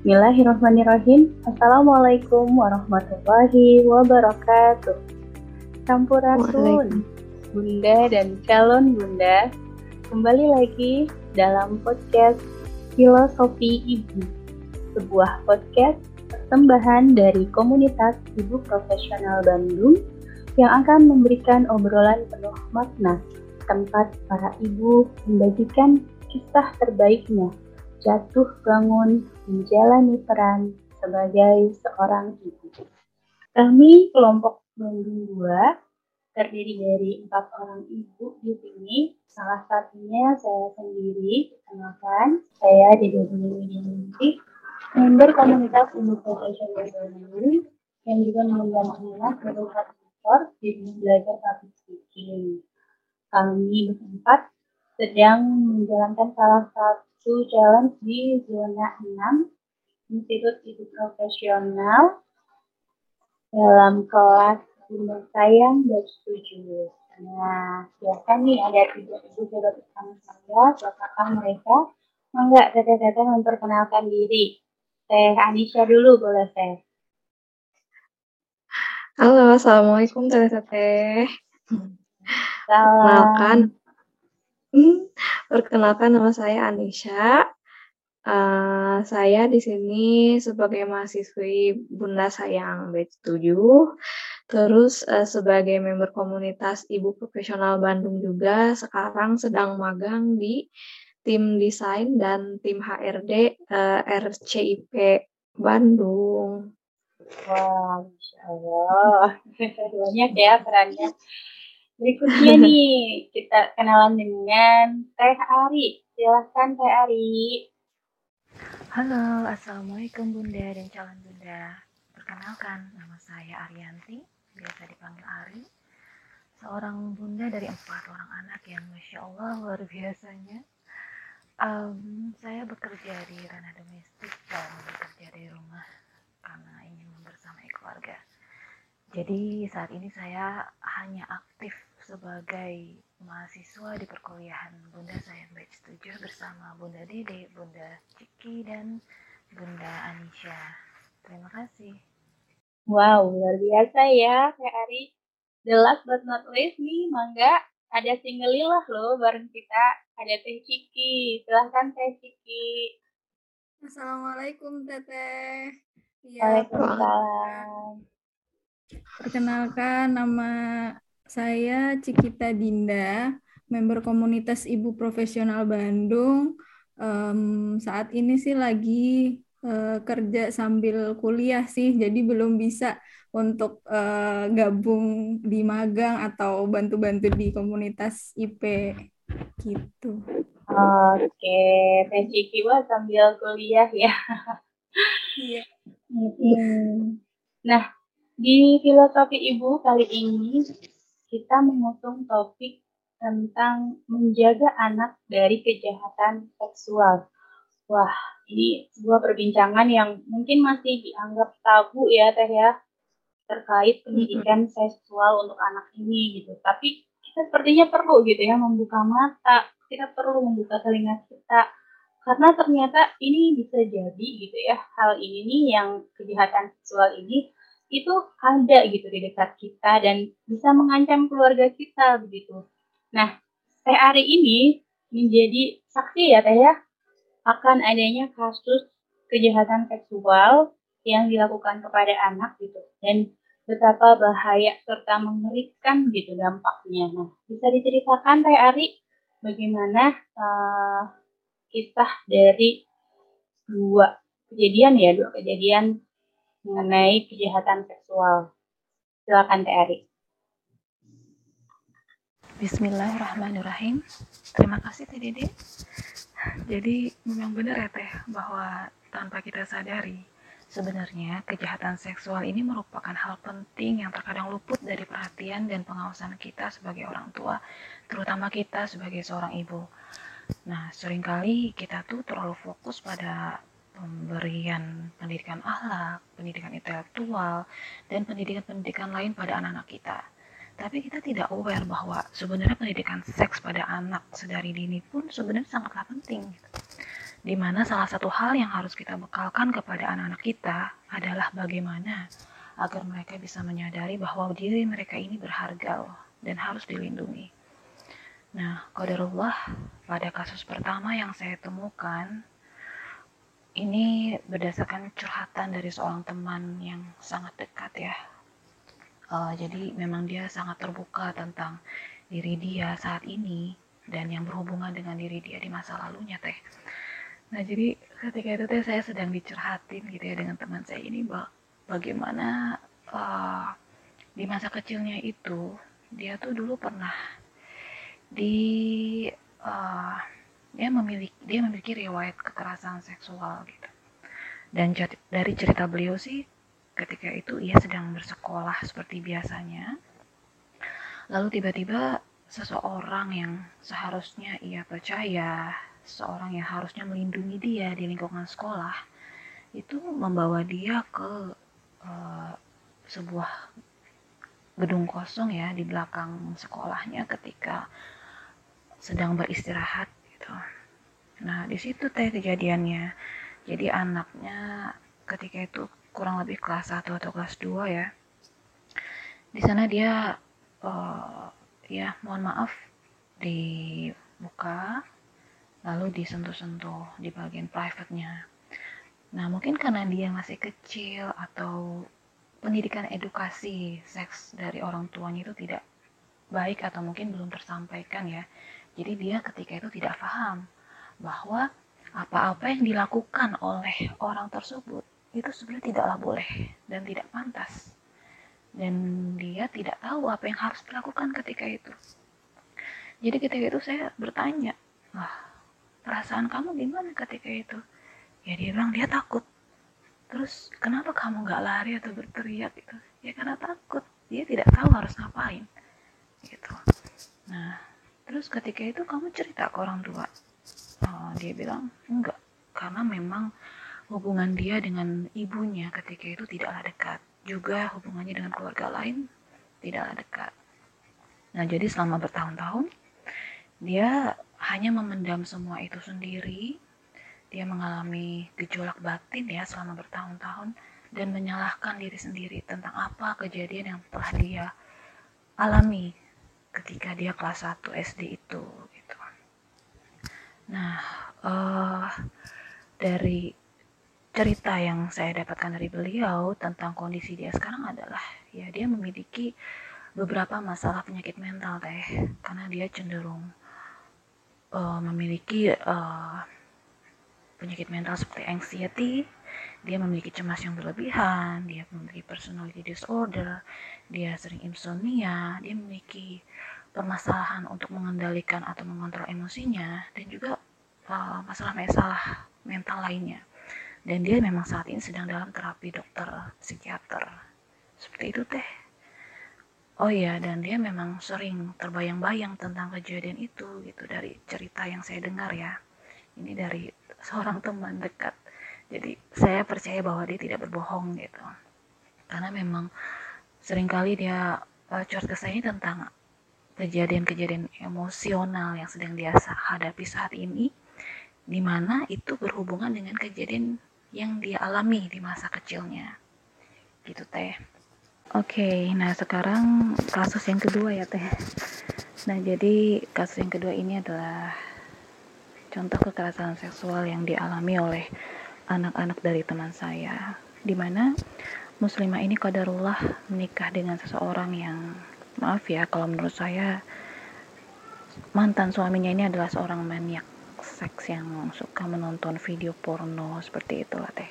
Bismillahirrahmanirrahim. Assalamualaikum warahmatullahi wabarakatuh. Sampurasun, Bunda dan calon Bunda. Kembali lagi dalam podcast Filosofi Ibu. Sebuah podcast persembahan dari komunitas Ibu Profesional Bandung yang akan memberikan obrolan penuh makna tempat para ibu membagikan kisah terbaiknya jatuh bangun menjalani peran sebagai seorang ibu. Kami kelompok Bandung 2 terdiri dari empat orang ibu di sini. Salah satunya saya sendiri, kenalkan saya Dede Widianti, member komunitas ibu profesional Bandung yang juga mengemban anak berusaha sektor di belajar public speaking. Kami berempat sedang menjalankan salah satu satu challenge di zona 6 Institut Ibu Profesional dalam kelas Bunda Sayang dan Setuju. Nah, biasa nih ada tiga ibu coba bersama saya, siapakah mereka? Enggak, teteh-teteh memperkenalkan diri. Teh Anisha dulu boleh teh. Halo, Assalamualaikum teteh-teteh. Salam. Perkenalkan nama saya Anisha. Uh, saya di sini sebagai mahasiswi Bunda Sayang Batch 7. Terus uh, sebagai member komunitas Ibu Profesional Bandung juga sekarang sedang magang di tim desain dan tim HRD uh, eh, RCIP Bandung. Wah, Masya Allah. Banyak ya perannya. Berikutnya nih, kita kenalan dengan Teh Ari. Silahkan Teh Ari. Halo, Assalamualaikum Bunda dan calon Bunda. Perkenalkan, nama saya Arianti, biasa dipanggil Ari. Seorang bunda dari empat orang anak yang Masya Allah luar biasanya. Um, saya bekerja di ranah domestik dan bekerja di rumah karena ingin membersamai keluarga. Jadi saat ini saya hanya aktif sebagai mahasiswa di perkuliahan Bunda saya batch 7 bersama Bunda Dede, Bunda Ciki, dan Bunda Anisha. Terima kasih. Wow, luar biasa ya Kak Ari. The last but not least nih, Mangga, ada single lah loh bareng kita. Ada Teh Ciki. Silahkan Teh Ciki. Assalamualaikum Teteh. Ya, Waalaikumsalam. Perkenalkan nama saya Cikita Dinda, member komunitas Ibu Profesional Bandung. Um, saat ini sih lagi uh, kerja sambil kuliah sih, jadi belum bisa untuk uh, gabung di magang atau bantu-bantu di komunitas IP gitu. Oke, Teh Ciki sambil kuliah ya. Iya. Nah, di filosofi ibu kali ini kita mengusung topik tentang menjaga anak dari kejahatan seksual. Wah, ini sebuah perbincangan yang mungkin masih dianggap tabu ya Teh ya, terkait pendidikan seksual untuk anak ini gitu. Tapi kita sepertinya perlu gitu ya membuka mata, kita perlu membuka telinga kita karena ternyata ini bisa jadi gitu ya hal ini nih yang kejahatan seksual ini itu ada gitu di dekat kita dan bisa mengancam keluarga kita begitu. Nah, Teh Ari ini menjadi saksi ya Teh ya akan adanya kasus kejahatan seksual yang dilakukan kepada anak gitu dan betapa bahaya serta mengerikan gitu dampaknya. Nah, bisa diceritakan Teh Ari bagaimana uh, kisah dari dua kejadian ya, dua kejadian mengenai kejahatan seksual. Silakan Teh. Bismillahirrahmanirrahim. Terima kasih Teh. Jadi memang benar ya Teh bahwa tanpa kita sadari sebenarnya kejahatan seksual ini merupakan hal penting yang terkadang luput dari perhatian dan pengawasan kita sebagai orang tua, terutama kita sebagai seorang ibu. Nah, sering kali kita tuh terlalu fokus pada pemberian pendidikan akhlak, pendidikan intelektual, dan pendidikan-pendidikan lain pada anak-anak kita. Tapi kita tidak aware bahwa sebenarnya pendidikan seks pada anak sedari dini pun sebenarnya sangatlah penting. Di mana salah satu hal yang harus kita bekalkan kepada anak-anak kita adalah bagaimana agar mereka bisa menyadari bahwa diri mereka ini berharga loh, dan harus dilindungi. Nah, qadarullah pada kasus pertama yang saya temukan ini berdasarkan curhatan dari seorang teman yang sangat dekat ya. Uh, jadi memang dia sangat terbuka tentang diri dia saat ini dan yang berhubungan dengan diri dia di masa lalunya teh. Nah jadi ketika itu teh saya sedang dicerhatin gitu ya dengan teman saya ini bagaimana uh, di masa kecilnya itu dia tuh dulu pernah di uh, dia memiliki dia memiliki riwayat kekerasan seksual gitu. Dan dari cerita beliau sih ketika itu ia sedang bersekolah seperti biasanya. Lalu tiba-tiba seseorang yang seharusnya ia percaya seorang yang harusnya melindungi dia di lingkungan sekolah itu membawa dia ke uh, sebuah gedung kosong ya di belakang sekolahnya ketika sedang beristirahat gitu. Nah di situ teh kejadiannya. Jadi anaknya ketika itu kurang lebih kelas 1 atau kelas 2 ya. Di sana dia uh, ya mohon maaf dibuka lalu disentuh-sentuh di bagian private-nya. Nah, mungkin karena dia masih kecil atau pendidikan edukasi seks dari orang tuanya itu tidak baik atau mungkin belum tersampaikan ya. Jadi dia ketika itu tidak paham bahwa apa-apa yang dilakukan oleh orang tersebut itu sebenarnya tidaklah boleh dan tidak pantas. Dan dia tidak tahu apa yang harus dilakukan ketika itu. Jadi ketika itu saya bertanya, wah perasaan kamu gimana ketika itu? Ya dia bilang dia takut. Terus kenapa kamu nggak lari atau berteriak? Gitu. Ya karena takut. Dia tidak tahu harus ngapain. Gitu. Nah terus ketika itu kamu cerita ke orang tua? Oh, dia bilang enggak karena memang hubungan dia dengan ibunya ketika itu tidaklah dekat. Juga hubungannya dengan keluarga lain tidaklah dekat. Nah jadi selama bertahun-tahun dia hanya memendam semua itu sendiri. Dia mengalami gejolak batin ya selama bertahun-tahun dan menyalahkan diri sendiri tentang apa kejadian yang telah dia alami ketika dia kelas 1 SD itu gitu. Nah, uh, dari cerita yang saya dapatkan dari beliau tentang kondisi dia sekarang adalah ya dia memiliki beberapa masalah penyakit mental teh karena dia cenderung uh, memiliki uh, penyakit mental seperti anxiety, dia memiliki cemas yang berlebihan, dia memiliki personality disorder, dia sering insomnia, dia memiliki permasalahan untuk mengendalikan atau mengontrol emosinya, dan juga masalah-masalah uh, mental lainnya. Dan dia memang saat ini sedang dalam terapi dokter psikiater. Seperti itu teh. Oh iya, dan dia memang sering terbayang-bayang tentang kejadian itu gitu dari cerita yang saya dengar ya. Ini dari seorang teman dekat. Jadi saya percaya bahwa dia tidak berbohong gitu. Karena memang sering kali dia uh, curhat ke saya tentang kejadian-kejadian emosional yang sedang dia hadapi saat ini di mana itu berhubungan dengan kejadian yang dia alami di masa kecilnya. Gitu teh. Oke, okay, nah sekarang kasus yang kedua ya teh. Nah jadi kasus yang kedua ini adalah contoh kekerasan seksual yang dialami oleh anak-anak dari teman saya. Di mana muslimah ini qadarullah menikah dengan seseorang yang maaf ya kalau menurut saya mantan suaminya ini adalah seorang maniak seks yang suka menonton video porno seperti itulah teh.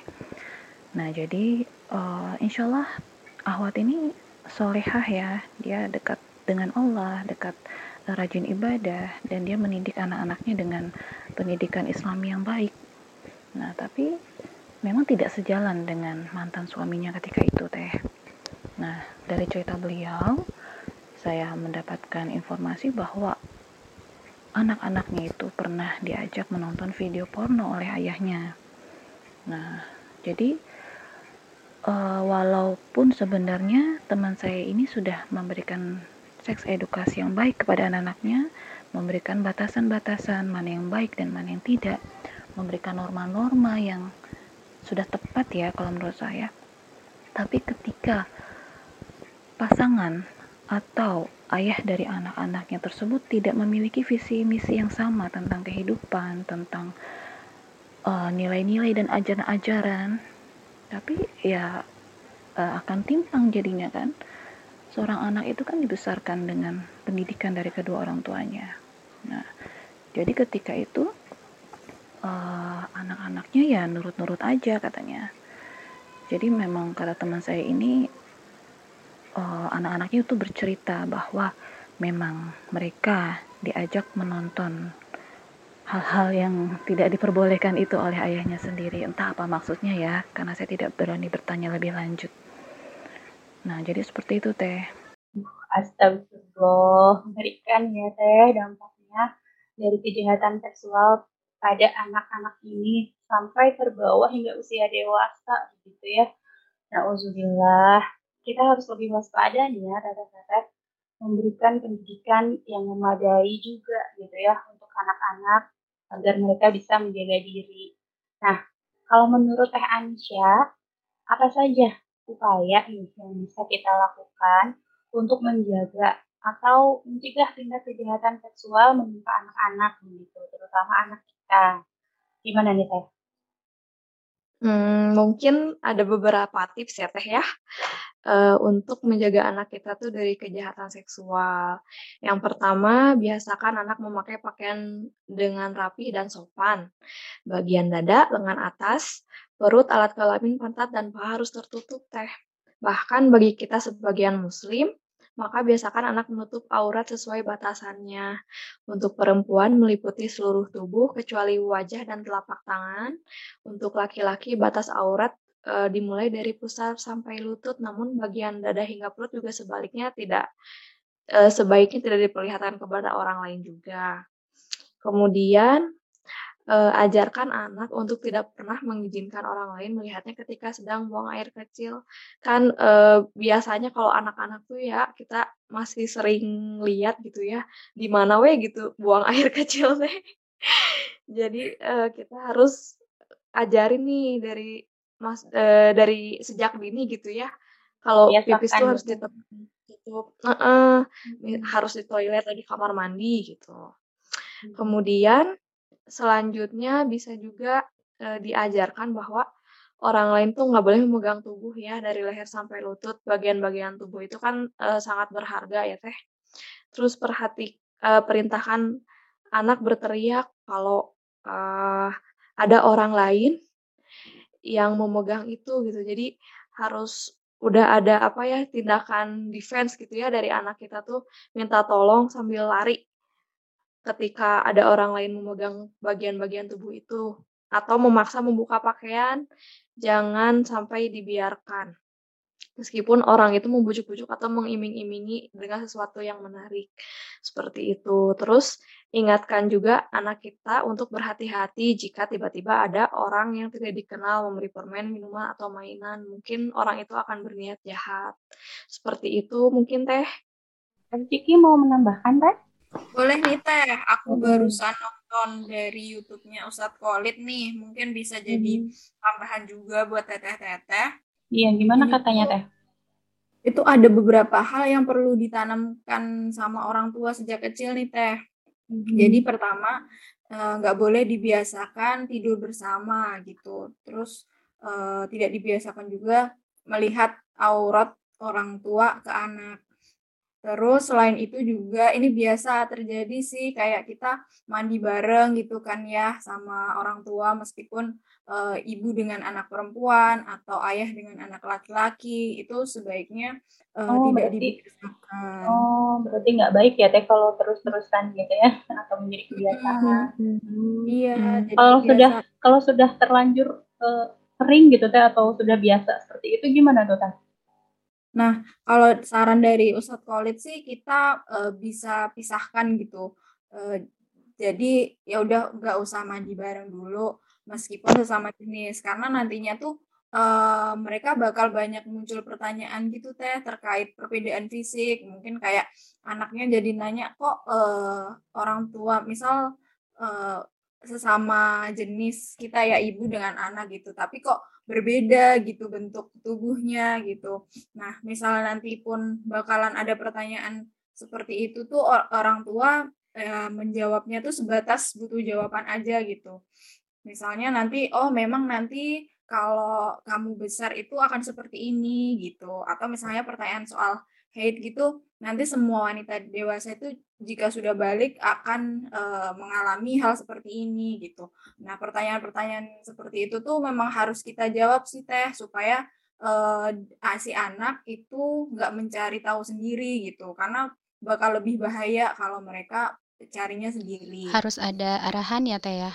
Nah jadi uh, insya Allah Ahwat ini solehah ya, dia dekat dengan Allah, dekat rajin ibadah, dan dia mendidik anak-anaknya dengan pendidikan Islam yang baik. Nah, tapi memang tidak sejalan dengan mantan suaminya ketika itu teh. Nah, dari cerita beliau, saya mendapatkan informasi bahwa anak-anaknya itu pernah diajak menonton video porno oleh ayahnya. Nah, jadi uh, walaupun sebenarnya teman saya ini sudah memberikan seks edukasi yang baik kepada anak-anaknya, memberikan batasan-batasan mana yang baik dan mana yang tidak, memberikan norma-norma yang sudah tepat ya kalau menurut saya. Tapi ketika pasangan atau ayah dari anak-anaknya tersebut tidak memiliki visi misi yang sama tentang kehidupan, tentang uh, nilai-nilai uh, dan ajaran-ajaran, tapi ya uh, akan timpang jadinya kan. Seorang anak itu kan dibesarkan dengan pendidikan dari kedua orang tuanya. Nah, jadi ketika itu uh, anak-anaknya ya nurut-nurut aja katanya. Jadi memang kata teman saya ini uh, anak-anaknya itu bercerita bahwa memang mereka diajak menonton hal-hal yang tidak diperbolehkan itu oleh ayahnya sendiri. Entah apa maksudnya ya karena saya tidak berani bertanya lebih lanjut. Nah jadi seperti itu teh. Astagfirullah. Mengerikan ya teh dampaknya dari kejahatan seksual pada anak-anak ini sampai terbawa hingga usia dewasa gitu ya. Nauzubillah. Kita harus lebih waspada nih ya teteh-teteh memberikan pendidikan yang memadai juga gitu ya untuk anak-anak agar mereka bisa menjaga diri. Nah, kalau menurut Teh Ansya, apa saja upaya nih yang bisa kita lakukan untuk menjaga atau mencegah tindak kejahatan seksual menimpa anak-anak gitu, terutama anak kita. Gimana nih Teh? Hmm, mungkin ada beberapa tips ya Teh ya, uh, untuk menjaga anak kita tuh dari kejahatan seksual. Yang pertama, biasakan anak memakai pakaian dengan rapi dan sopan. Bagian dada, lengan atas, perut, alat kelamin, pantat, dan paha harus tertutup Teh. Bahkan bagi kita sebagian muslim, maka biasakan anak menutup aurat sesuai batasannya. Untuk perempuan meliputi seluruh tubuh kecuali wajah dan telapak tangan. Untuk laki-laki batas aurat e, dimulai dari pusar sampai lutut, namun bagian dada hingga perut juga sebaliknya tidak e, sebaiknya tidak diperlihatkan kepada orang lain juga. Kemudian uh, ajarkan anak untuk tidak pernah mengizinkan orang lain melihatnya ketika sedang buang air kecil. Kan uh, biasanya kalau anak-anak tuh ya kita masih sering lihat gitu ya di mana we gitu buang air kecil teh. Jadi uh, kita harus ajarin nih dari mas uh, dari sejak dini gitu ya. Kalau ya, pipis tuh harus ditutup, uh, uh, hmm. harus di toilet di kamar mandi gitu. Hmm. Kemudian selanjutnya bisa juga e, diajarkan bahwa orang lain tuh nggak boleh memegang tubuh ya dari leher sampai lutut bagian-bagian tubuh itu kan e, sangat berharga ya teh. Terus perhati e, perintahkan anak berteriak kalau e, ada orang lain yang memegang itu gitu. Jadi harus udah ada apa ya tindakan defense gitu ya dari anak kita tuh minta tolong sambil lari ketika ada orang lain memegang bagian-bagian tubuh itu atau memaksa membuka pakaian, jangan sampai dibiarkan. Meskipun orang itu membujuk-bujuk atau mengiming-imingi dengan sesuatu yang menarik. Seperti itu. Terus ingatkan juga anak kita untuk berhati-hati jika tiba-tiba ada orang yang tidak dikenal memberi permen, minuman, atau mainan. Mungkin orang itu akan berniat jahat. Seperti itu mungkin teh. Ciki mau menambahkan teh? Boleh nih Teh, aku barusan nonton dari YouTube-nya Ustadz Kolit nih, mungkin bisa jadi hmm. tambahan juga buat teteh-teteh. Iya, gimana katanya Teh? Itu ada beberapa hal yang perlu ditanamkan sama orang tua sejak kecil nih Teh. Hmm. Jadi pertama, eh, nggak boleh dibiasakan tidur bersama gitu. Terus uh, tidak dibiasakan juga melihat aurat orang tua ke anak Terus selain itu juga ini biasa terjadi sih kayak kita mandi bareng gitu kan ya sama orang tua meskipun e, ibu dengan anak perempuan atau ayah dengan anak laki-laki itu sebaiknya e, oh, tidak dibiasakan. Oh berarti nggak baik ya teh kalau terus-terusan gitu ya atau menjadi kebiasaan. Hmm. Hmm. Iya. Hmm. Kalau biasa. sudah kalau sudah terlanjur e, sering gitu teh atau sudah biasa seperti itu gimana tuh teh? Nah, kalau saran dari Ustadz Khalid sih kita uh, bisa pisahkan gitu. Uh, jadi ya udah nggak usah mandi bareng dulu meskipun sesama jenis karena nantinya tuh uh, mereka bakal banyak muncul pertanyaan gitu teh terkait perbedaan fisik mungkin kayak anaknya jadi nanya kok uh, orang tua misal uh, sesama jenis kita ya ibu dengan anak gitu tapi kok berbeda gitu bentuk tubuhnya gitu. Nah misalnya nanti pun bakalan ada pertanyaan seperti itu tuh orang tua eh, menjawabnya tuh sebatas butuh jawaban aja gitu. Misalnya nanti oh memang nanti kalau kamu besar itu akan seperti ini gitu. Atau misalnya pertanyaan soal hate gitu nanti semua wanita dewasa itu jika sudah balik akan uh, mengalami hal seperti ini gitu. Nah pertanyaan-pertanyaan seperti itu tuh memang harus kita jawab sih teh supaya uh, si anak itu nggak mencari tahu sendiri gitu karena bakal lebih bahaya kalau mereka carinya sendiri. Harus ada arahan ya teh ya.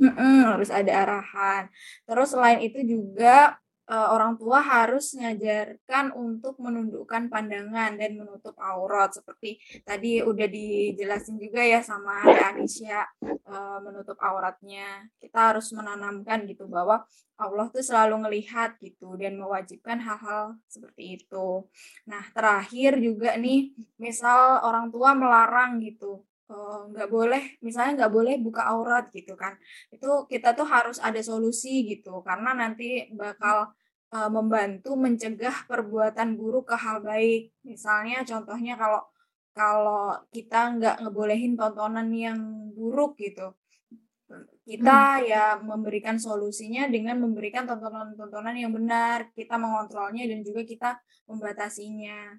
Mm -mm, harus ada arahan. Terus selain itu juga uh, orang tua harus mengajarkan untuk menundukkan pandangan dan menutup aurat. Seperti tadi udah dijelasin juga ya sama Anisha uh, menutup auratnya. Kita harus menanamkan gitu bahwa Allah tuh selalu melihat gitu dan mewajibkan hal-hal seperti itu. Nah terakhir juga nih misal orang tua melarang gitu nggak uh, boleh misalnya nggak boleh buka aurat gitu kan. Itu kita tuh harus ada solusi gitu karena nanti bakal uh, membantu mencegah perbuatan buruk ke hal baik. Misalnya contohnya kalau kalau kita nggak ngebolehin tontonan yang buruk gitu, kita hmm. ya memberikan solusinya dengan memberikan tontonan-tontonan yang benar, kita mengontrolnya dan juga kita membatasinya.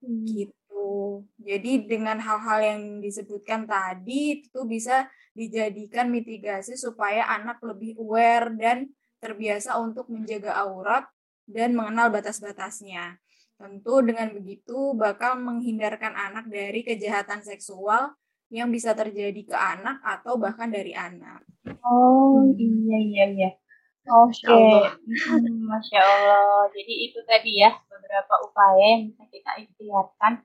Hmm. Gitu. Jadi dengan hal-hal yang disebutkan tadi itu bisa dijadikan mitigasi supaya anak lebih aware dan terbiasa untuk menjaga aurat dan mengenal batas-batasnya. Tentu dengan begitu bakal menghindarkan anak dari kejahatan seksual yang bisa terjadi ke anak atau bahkan dari anak. Oh iya iya iya. Oke, okay. Hmm, Masya Allah. Jadi itu tadi ya beberapa upaya yang bisa kita ikhtiarkan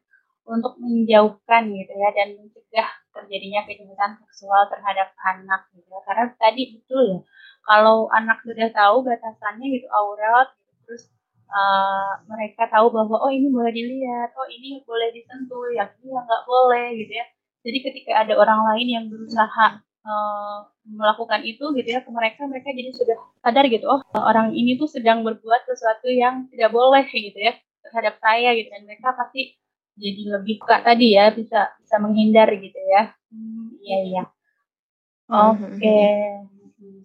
untuk menjauhkan gitu ya dan mencegah terjadinya kejahatan seksual terhadap anak gitu ya. Karena tadi betul ya kalau anak sudah tahu batasannya gitu aurat gitu, terus uh, mereka tahu bahwa oh ini boleh dilihat oh ini boleh disentuh yang ini nggak boleh gitu ya. Jadi ketika ada orang lain yang berusaha uh, melakukan itu gitu ya ke mereka mereka jadi sudah sadar gitu oh orang ini tuh sedang berbuat sesuatu yang tidak boleh gitu ya terhadap saya gitu. Dan mereka pasti jadi lebih kak tadi ya bisa bisa menghindar gitu ya. Hmm, iya iya. Hmm, hmm, oke. okay.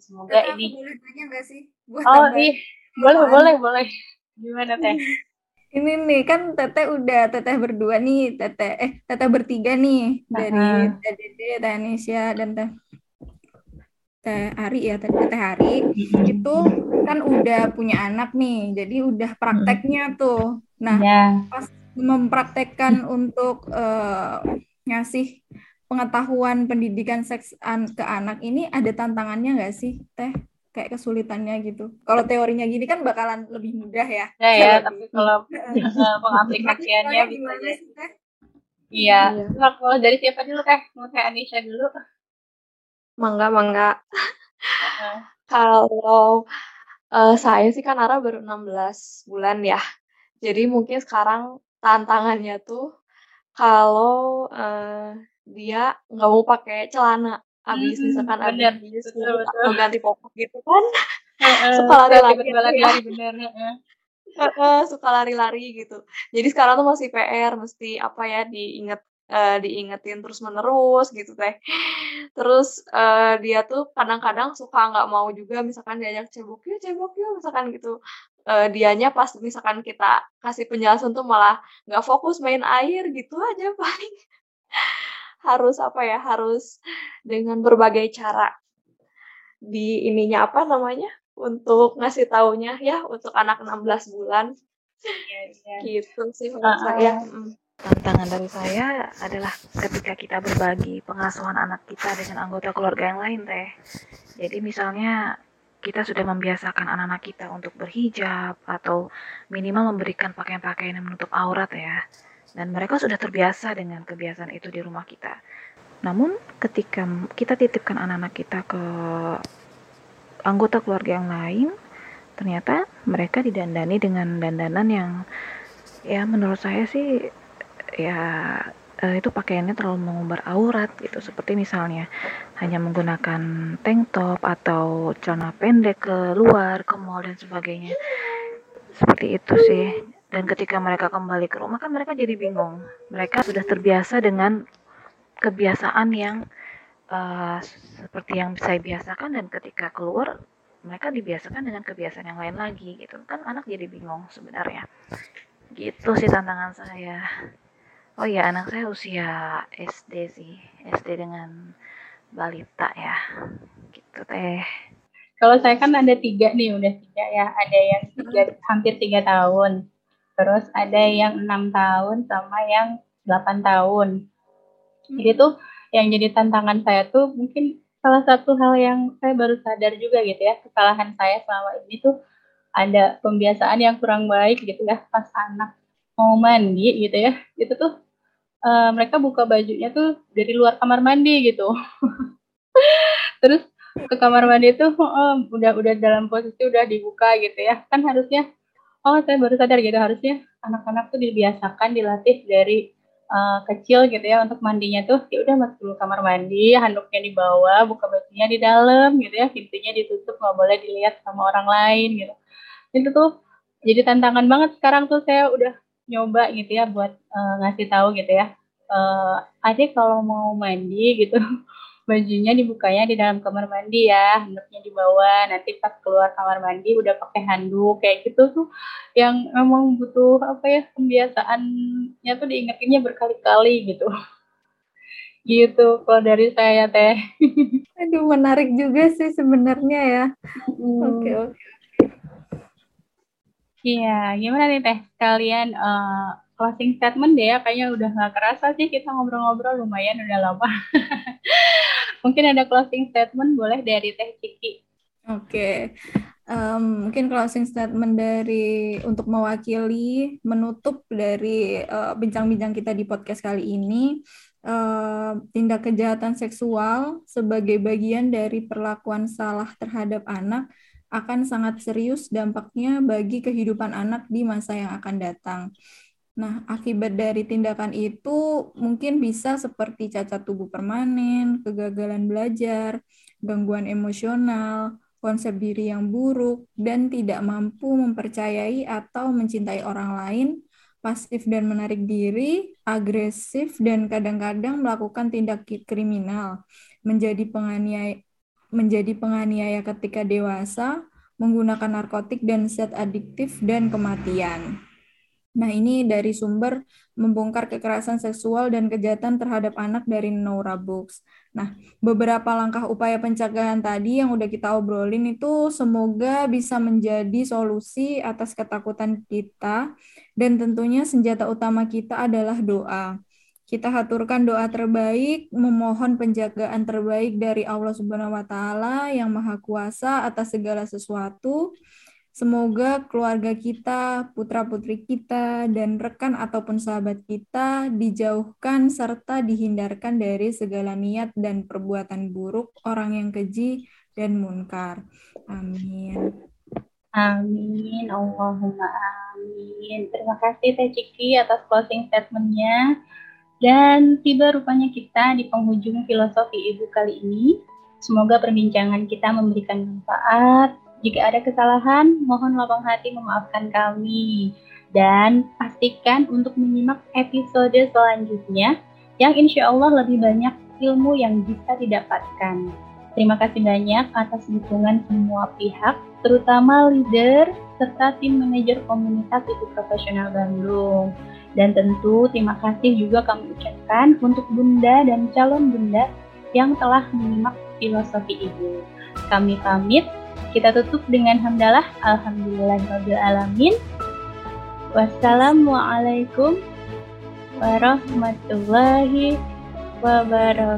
Semoga Tete ini. boleh tanya gak sih? Buat oh iya, boleh boleh boleh. Gimana teh? ini nih kan teteh udah teteh berdua nih teteh eh teteh bertiga nih uh-huh. dari teh Dede, teh dan teh teh Ari ya teh teh Ari itu kan udah punya anak nih jadi udah prakteknya tuh nah yeah. pas mempraktekkan untuk uh, ngasih pengetahuan pendidikan seks an ke anak ini ada tantangannya nggak sih teh? Kayak kesulitannya gitu. Kalau teorinya gini kan bakalan lebih mudah ya. Ya ya tapi kalau pengaplikasiannya bisa jadi iya. Iya. Kalau dari siapa dulu teh? Mau teh Anisha dulu? Mangga mangga. Kalau uh, saya sih kan Ara baru 16 bulan ya. Jadi mungkin sekarang tantangannya tuh kalau uh, dia nggak mau pakai celana. Habis hmm, misalkan bener, betul, betul. mau ganti popok gitu kan. Suka lari-lari lari-lari bener suka lari-lari gitu. Jadi sekarang tuh masih PR mesti apa ya diinget uh, diingetin terus menerus gitu teh. Terus uh, dia tuh kadang-kadang suka nggak mau juga misalkan diajak cebok yuk cebok yuk misalkan gitu. Uh, dianya pas misalkan kita kasih penjelasan tuh malah nggak fokus main air gitu aja paling harus apa ya harus dengan berbagai cara di ininya apa namanya untuk ngasih taunya ya untuk anak 16 bulan. Ya, ya. gitu sih menurut uh, saya tantangan dari saya adalah ketika kita berbagi pengasuhan anak kita dengan anggota keluarga yang lain teh. Jadi misalnya kita sudah membiasakan anak-anak kita untuk berhijab atau minimal memberikan pakaian-pakaian yang menutup aurat ya dan mereka sudah terbiasa dengan kebiasaan itu di rumah kita. Namun ketika kita titipkan anak-anak kita ke anggota keluarga yang lain, ternyata mereka didandani dengan dandanan yang ya menurut saya sih ya uh, itu pakaiannya terlalu mengumbar aurat gitu. Seperti misalnya hanya menggunakan tank top atau celana pendek ke luar ke mall dan sebagainya. Seperti itu sih dan ketika mereka kembali ke rumah kan mereka jadi bingung. Mereka sudah terbiasa dengan kebiasaan yang uh, seperti yang saya biasakan dan ketika keluar mereka dibiasakan dengan kebiasaan yang lain lagi gitu. Kan anak jadi bingung sebenarnya. Gitu sih tantangan saya. Oh ya anak saya usia SD sih. SD dengan balita ya. Gitu teh. Kalau saya kan ada tiga nih udah tiga ya. Ada yang tiga, hampir tiga tahun terus ada yang enam tahun sama yang delapan tahun. Jadi tuh yang jadi tantangan saya tuh mungkin salah satu hal yang saya baru sadar juga gitu ya kesalahan saya selama ini tuh ada pembiasaan yang kurang baik gitu ya pas anak mau mandi gitu ya. Itu tuh uh, mereka buka bajunya tuh dari luar kamar mandi gitu. Terus ke kamar mandi itu oh, udah udah dalam posisi udah dibuka gitu ya. Kan harusnya oh saya baru sadar gitu harusnya anak-anak tuh dibiasakan dilatih dari uh, kecil gitu ya untuk mandinya tuh ya udah masuk dulu kamar mandi handuknya di bawah buka bajunya di dalam gitu ya pintunya ditutup nggak boleh dilihat sama orang lain gitu. Itu tuh jadi tantangan banget sekarang tuh saya udah nyoba gitu ya buat uh, ngasih tahu gitu ya uh, adik kalau mau mandi gitu bajunya dibukanya di dalam kamar mandi ya, handuknya di bawah. Nanti pas keluar kamar mandi udah pakai handuk kayak gitu tuh yang emang butuh apa ya pembiasaannya tuh diingetinnya berkali-kali gitu. gitu kalau dari saya teh. Aduh menarik juga sih sebenarnya ya. Oke oke. Iya, gimana nih teh kalian uh, closing statement deh ya kayaknya udah nggak kerasa sih kita ngobrol-ngobrol lumayan udah lama mungkin ada closing statement boleh dari teh Ciki oke okay. um, mungkin closing statement dari untuk mewakili menutup dari uh, bincang-bincang kita di podcast kali ini uh, tindak kejahatan seksual sebagai bagian dari perlakuan salah terhadap anak akan sangat serius dampaknya bagi kehidupan anak di masa yang akan datang. Nah, akibat dari tindakan itu mungkin bisa seperti cacat tubuh permanen, kegagalan belajar, gangguan emosional, konsep diri yang buruk, dan tidak mampu mempercayai atau mencintai orang lain, pasif dan menarik diri, agresif, dan kadang-kadang melakukan tindak kriminal, menjadi penganiaya, menjadi penganiaya ketika dewasa, menggunakan narkotik dan zat adiktif, dan kematian. Nah, ini dari sumber membongkar kekerasan seksual dan kejahatan terhadap anak dari Nora Books. Nah, beberapa langkah upaya pencegahan tadi yang udah kita obrolin itu semoga bisa menjadi solusi atas ketakutan kita dan tentunya senjata utama kita adalah doa. Kita haturkan doa terbaik, memohon penjagaan terbaik dari Allah Subhanahu wa taala yang Maha Kuasa atas segala sesuatu Semoga keluarga kita, putra-putri kita, dan rekan ataupun sahabat kita dijauhkan serta dihindarkan dari segala niat dan perbuatan buruk orang yang keji dan munkar. Amin. Amin. Allahumma amin. Terima kasih Teh Ciki atas closing statementnya. Dan tiba rupanya kita di penghujung filosofi Ibu kali ini. Semoga perbincangan kita memberikan manfaat jika ada kesalahan, mohon lapang hati memaafkan kami. Dan pastikan untuk menyimak episode selanjutnya yang insya Allah lebih banyak ilmu yang bisa didapatkan. Terima kasih banyak atas dukungan semua pihak, terutama leader serta tim manajer komunitas itu profesional Bandung. Dan tentu terima kasih juga kami ucapkan untuk bunda dan calon bunda yang telah menyimak filosofi ibu. Kami pamit, kita tutup dengan hamdalah alhamdulillahirabbil Wassalamualaikum warahmatullahi wabarakatuh.